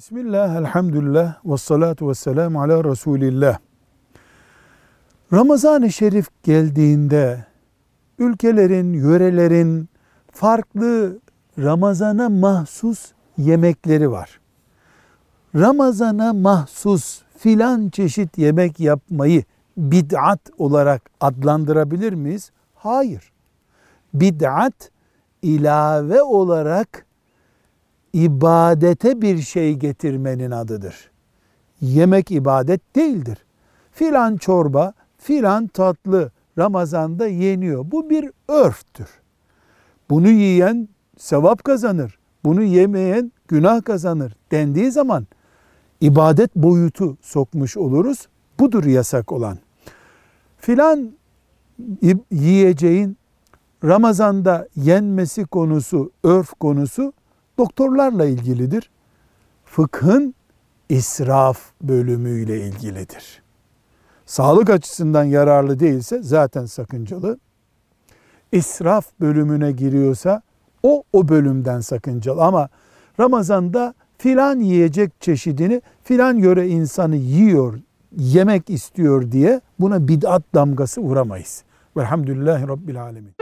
Bismillah, elhamdülillah, ve salatu ve selamu ala Resulillah. Ramazan-ı Şerif geldiğinde ülkelerin, yörelerin farklı Ramazana mahsus yemekleri var. Ramazana mahsus filan çeşit yemek yapmayı bid'at olarak adlandırabilir miyiz? Hayır. Bid'at ilave olarak ibadete bir şey getirmenin adıdır. Yemek ibadet değildir. Filan çorba, filan tatlı Ramazan'da yeniyor. Bu bir örftür. Bunu yiyen sevap kazanır. Bunu yemeyen günah kazanır dendiği zaman ibadet boyutu sokmuş oluruz. Budur yasak olan. Filan yiyeceğin Ramazan'da yenmesi konusu, örf konusu doktorlarla ilgilidir. Fıkhın israf bölümüyle ilgilidir. Sağlık açısından yararlı değilse zaten sakıncalı. İsraf bölümüne giriyorsa o o bölümden sakıncalı ama Ramazan'da filan yiyecek çeşidini filan yöre insanı yiyor, yemek istiyor diye buna bid'at damgası vuramayız. Velhamdülillahi Rabbil Alemin.